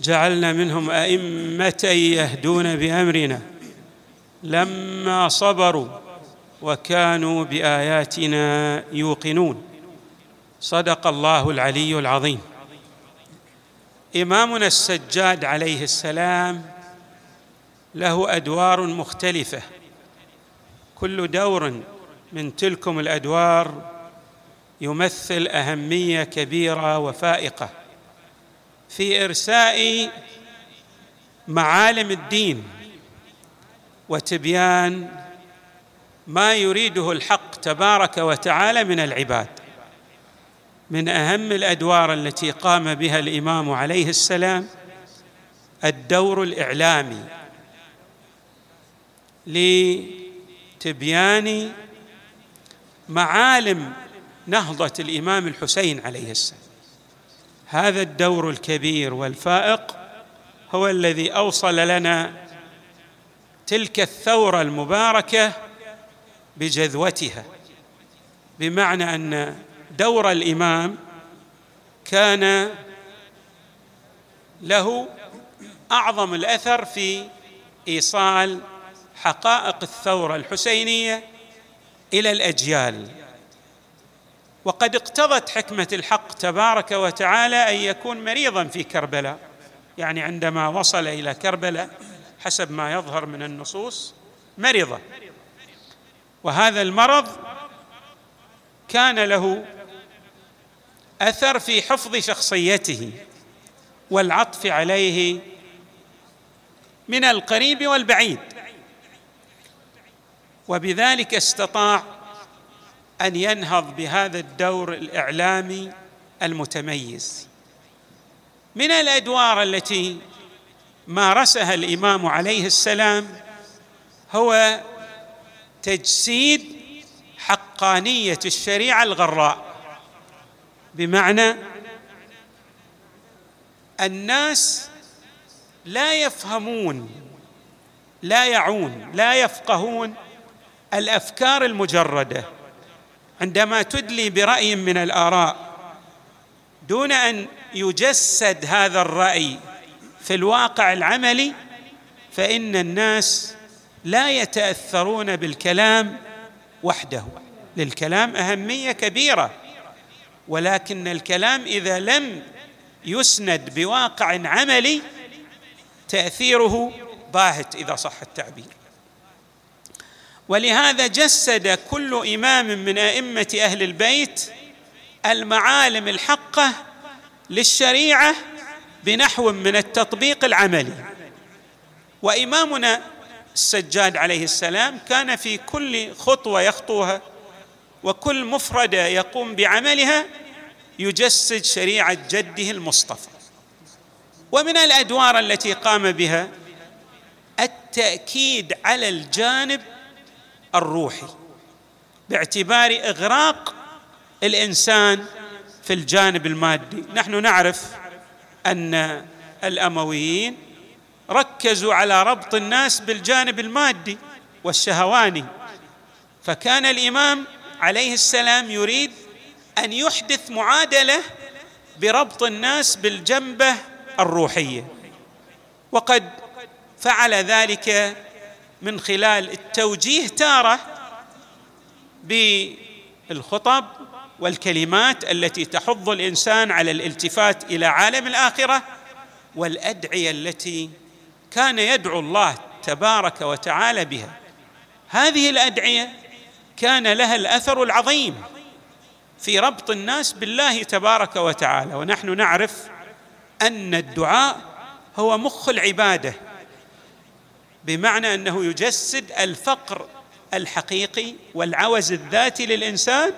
وجعلنا منهم أئمة يهدون بأمرنا. لما صبروا وكانوا بآياتنا يوقنون. صدق الله العلي العظيم. إمامنا السجاد عليه السلام له أدوار مختلفة. كل دور من تلكم الأدوار يمثل أهمية كبيرة وفائقة. في إرساء معالم الدين وتبيان ما يريده الحق تبارك وتعالى من العباد. من أهم الأدوار التي قام بها الإمام عليه السلام الدور الإعلامي لتبيان معالم نهضة الإمام الحسين عليه السلام. هذا الدور الكبير والفائق هو الذي أوصل لنا تلك الثورة المباركة بجذوتها بمعنى أن دور الإمام كان له أعظم الأثر في إيصال حقائق الثورة الحسينية إلى الأجيال. وقد اقتضت حكمة الحق تبارك وتعالى أن يكون مريضا في كربلاء. يعني عندما وصل إلى كربلاء حسب ما يظهر من النصوص مرض وهذا المرض كان له أثر في حفظ شخصيته والعطف عليه من القريب والبعيد. وبذلك استطاع أن ينهض بهذا الدور الإعلامي المتميز. من الأدوار التي مارسها الإمام عليه السلام هو تجسيد حقانية الشريعة الغراء بمعنى الناس لا يفهمون لا يعون لا يفقهون الأفكار المجردة. عندما تدلي برأي من الآراء دون أن يجسد هذا الرأي في الواقع العملي فإن الناس لا يتأثرون بالكلام وحده. للكلام أهمية كبيرة ولكن الكلام إذا لم يسند بواقع عملي تأثيره باهت إذا صح التعبير. ولهذا جسد كل إمام من أئمة أهل البيت المعالم الحقة للشريعة بنحو من التطبيق العملي. وإمامنا السجاد عليه السلام كان في كل خطوة يخطوها وكل مفرده يقوم بعملها يجسد شريعة جده المصطفى. ومن الأدوار التي قام بها التأكيد على الجانب الروحي. باعتبار إغراق الإنسان في الجانب المادي. نحن نعرف أن الأمويين ركزوا على ربط الناس بالجانب المادي والشهواني. فكان الإمام عليه السلام يريد أن يحدث معادلة بربط الناس بالجنبة الروحية. وقد فعل ذلك من خلال التوجيه تارة بالخطب والكلمات التي تحض الإنسان على الالتفات إلى عالم الآخرة والأدعية التي كان يدعو الله تبارك وتعالى بها. هذه الأدعية كان لها الأثر العظيم في ربط الناس بالله تبارك وتعالى. ونحن نعرف أن الدعاء هو مخ العبادة. بمعنى أنه يجسد الفقر الحقيقي والعوز الذاتي للإنسان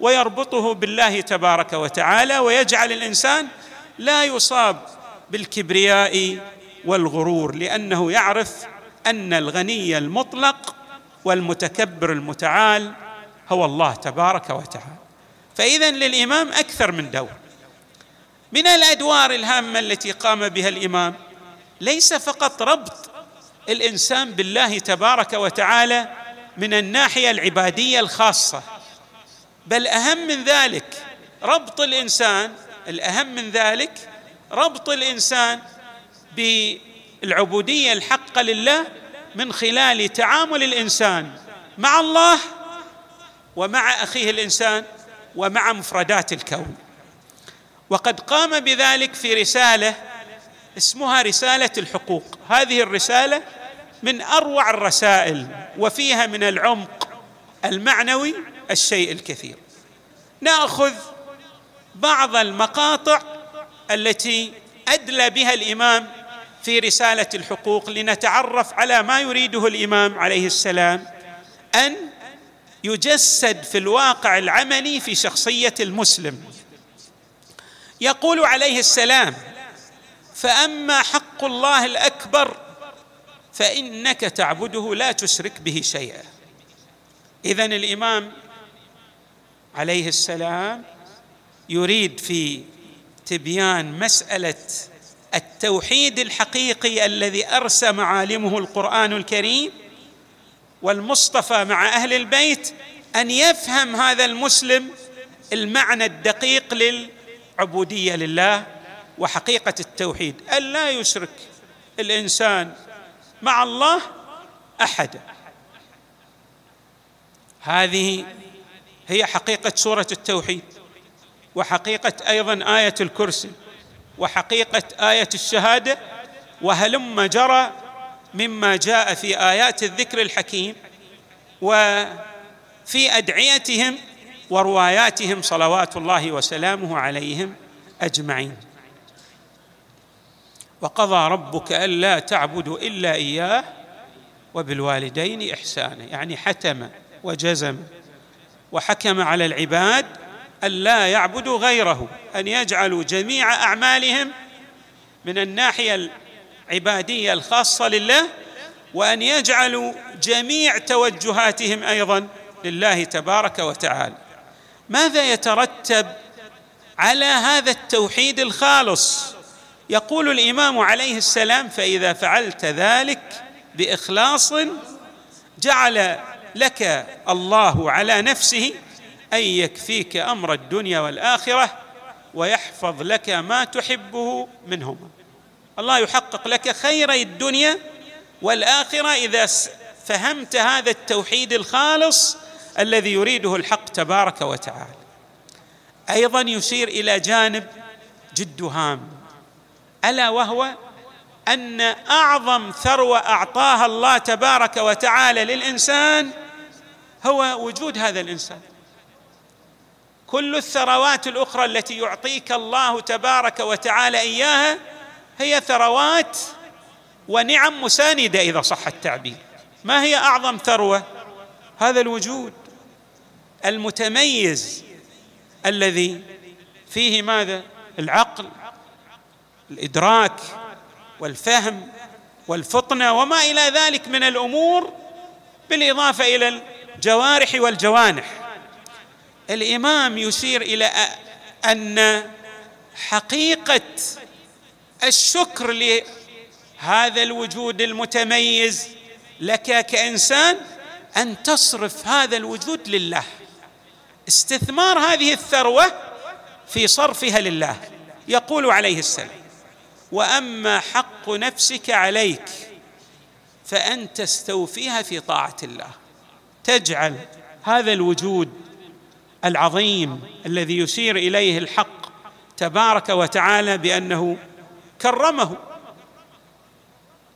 ويربطه بالله تبارك وتعالى ويجعل الإنسان لا يصاب بالكبرياء والغرور لأنه يعرف أن الغني المطلق والمتكبر المتعال هو الله تبارك وتعالى. فإذا للإمام أكثر من دور. من الأدوار الهامة التي قام بها الإمام ليس فقط ربط الإنسان بالله تبارك وتعالى من الناحية العبادية الخاصة. بل أهم من ذلك ربط الإنسان الأهم من ذلك ربط الإنسان بالعبودية الحقة لله من خلال تعامل الإنسان مع الله ومع أخيه الإنسان ومع مفردات الكون. وقد قام بذلك في رسالة اسمها رسالة الحقوق. هذه الرسالة من أروع الرسائل وفيها من العمق المعنوي الشيء الكثير. نأخذ بعض المقاطع التي أدلى بها الإمام في رسالة الحقوق لنتعرف على ما يريده الإمام عليه السلام أن يجسد في الواقع العملي في شخصية المسلم. يقول عليه السلام فأما حق الله الأكبر فإنك تعبده لا تشرك به شيئا. اذا الإمام عليه السلام يريد في تبيان مسألة التوحيد الحقيقي الذي ارسى معالمه القرآن الكريم والمصطفى مع أهل البيت أن يفهم هذا المسلم المعنى الدقيق للعبودية لله وحقيقة التوحيد أن لا يشرك الإنسان مع الله أحدا. هذه هي حقيقة سورة التوحيد وحقيقة أيضا آية الكرسي وحقيقة آية الشهادة وهلم جرى مما جاء في آيات الذكر الحكيم وفي أدعيتهم ورواياتهم صلوات الله وسلامه عليهم أجمعين. وقضى ربك ألا تعبدوا إلا إياه وبالوالدين إحسانا يعني حتم وجزم وحكم على العباد أن لا يعبدوا غيره أن يجعلوا جميع أعمالهم من الناحية العبادية الخاصة لله وأن يجعلوا جميع توجهاتهم أيضا لله تبارك وتعالى. ماذا يترتب على هذا التوحيد الخالص؟ يقول الإمام عليه السلام فإذا فعلت ذلك بإخلاص جعل لك الله على نفسه أن يكفيك أمر الدنيا والآخرة ويحفظ لك ما تحبه منهما. الله يحقق لك خيري الدنيا والآخرة إذا فهمت هذا التوحيد الخالص الذي يريده الحق تبارك وتعالى. أيضا يشير إلى جانب جد هام. ألا وهو أن أعظم ثروة أعطاها الله تبارك وتعالى للإنسان هو وجود هذا الإنسان. كل الثروات الأخرى التي يعطيك الله تبارك وتعالى إياها هي ثروات ونعم مساندة إذا صح التعبير. ما هي أعظم ثروة؟ هذا الوجود المتميز الذي فيه ماذا؟ العقل. الإدراك والفهم والفطنة وما إلى ذلك من الأمور بالإضافة إلى الجوارح والجوانح. الإمام يشير إلى أن حقيقة الشكر لهذا الوجود المتميز لك كإنسان أن تصرف هذا الوجود لله. استثمار هذه الثروة في صرفها لله. يقول عليه السلام وأما حق نفسك عليك فان تستوفيها في طاعة الله. تجعل هذا الوجود العظيم الذي يشير إليه الحق تبارك وتعالى بأنه كرمه.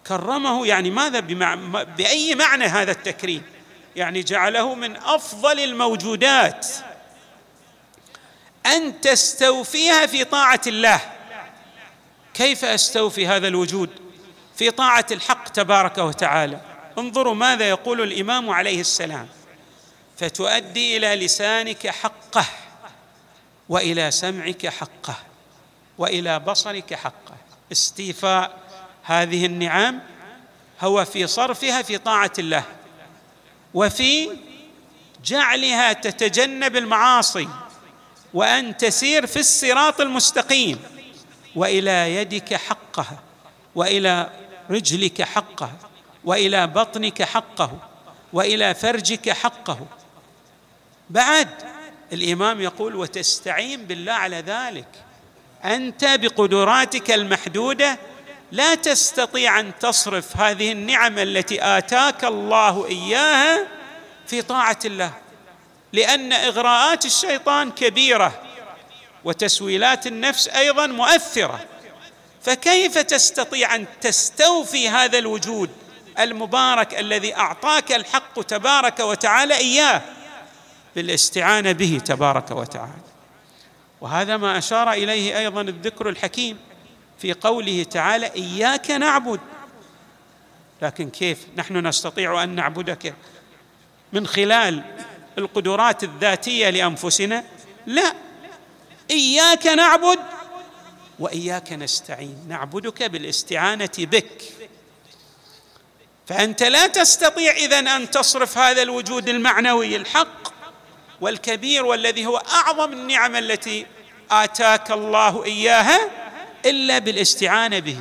كرمه يعني ماذا؟ بمع... بأي معنى هذا التكريم؟ يعني جعله من أفضل الموجودات. أن تستوفيها في طاعة الله. كيف أستوفي هذا الوجود في طاعة الحق تبارك وتعالى؟ انظروا ماذا يقول الإمام عليه السلام. فتؤدي إلى لسانك حقه وإلى سمعك حقه وإلى بصرك حقه. استيفاء هذه النعم هو في صرفها في طاعة الله وفي جعلها تتجنب المعاصي وأن تسير في الصراط المستقيم. وإلى يدك حقها وإلى رجلك حقها وإلى بطنك حقه وإلى فرجك حقه. بعد الإمام يقول وتستعين بالله على ذلك. أنت بقدراتك المحدودة لا تستطيع أن تصرف هذه النعم التي آتاك الله إياها في طاعة الله لأن إغراءات الشيطان كبيرة. وتسويلات النفس أيضا مؤثرة. فكيف تستطيع أن تستوفي هذا الوجود المبارك الذي أعطاك الحق تبارك وتعالى إياه؟ بالاستعانة به تبارك وتعالى. وهذا ما أشار إليه أيضا الذكر الحكيم في قوله تعالى إياك نعبد. لكن كيف نحن نستطيع أن نعبدك من خلال القدرات الذاتية لأنفسنا؟ لا. إياك نعبد وإياك نستعين. نعبدك بالاستعانة بك. فأنت لا تستطيع اذا أن تصرف هذا الوجود المعنوي الحق والكبير والذي هو أعظم النعم التي آتاك الله إياها إلا بالاستعانة به.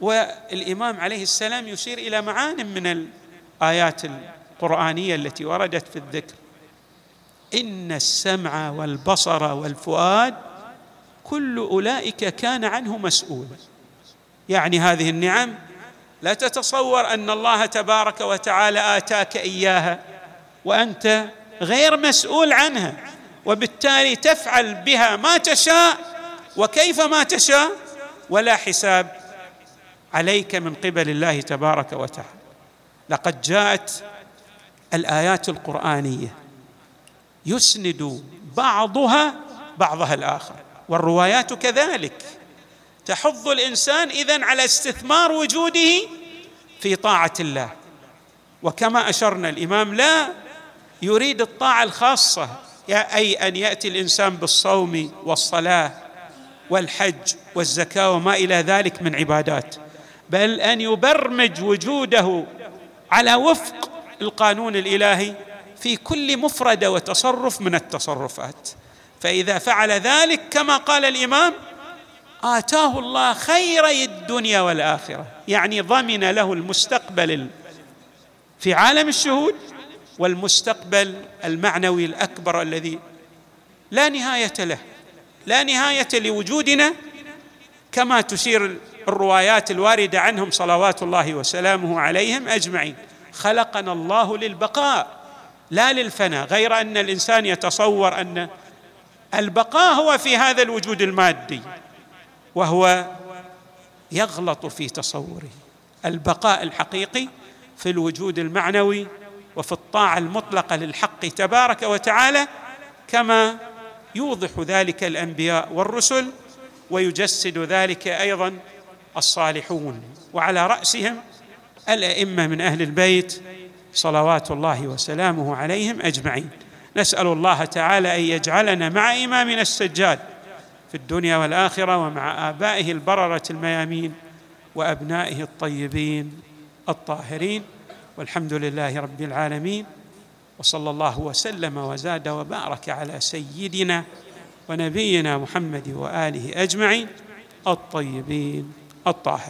والإمام عليه السلام يشير إلى معان من الآيات القرآنية التي وردت في الذكر. إن السمع والبصر والفؤاد كل أولئك كان عنه مسؤولا يعني هذه النعم لا تتصور أن الله تبارك وتعالى آتاك إياها وأنت غير مسؤول عنها وبالتالي تفعل بها ما تشاء وكيف ما تشاء ولا حساب عليك من قبل الله تبارك وتعالى. لقد جاءت الآيات القرآنية يسند بعضها بعضها الآخر والروايات كذلك. تحض الإنسان إذن على استثمار وجوده في طاعة الله. وكما أشرنا الإمام لا يريد الطاعة الخاصة. أي أن يأتي الإنسان بالصوم والصلاة والحج والزكاة وما إلى ذلك من عبادات بل أن يبرمج وجوده على وفق القانون الإلهي في كل مفرده وتصرف من التصرفات. فإذا فعل ذلك كما قال الإمام آتاه الله خيري الدنيا والآخرة. يعني ضمن له المستقبل في عالم الشهود والمستقبل المعنوي الأكبر الذي لا نهاية له لا نهاية لوجودنا كما تشير الروايات الواردة عنهم صلوات الله وسلامه عليهم أجمعين. خلقنا الله للبقاء. لا للفناء غير أن الإنسان يتصور أن البقاء هو في هذا الوجود المادي وهو يغلط في تصوره. البقاء الحقيقي في الوجود المعنوي وفي الطاعة المطلقة للحق تبارك وتعالى كما يوضح ذلك الأنبياء والرسل ويجسد ذلك أيضا الصالحون. وعلى رأسهم الأئمة من أهل البيت صلوات الله وسلامه عليهم أجمعين. نسأل الله تعالى أن يجعلنا مع إمامنا السجاد في الدنيا والآخرة ومع آبائه البررة الميامين وأبنائه الطيبين الطاهرين. والحمد لله رب العالمين. وصلى الله وسلم وزاد وبارك على سيدنا ونبينا محمد وآله أجمعين الطيبين الطاهرين.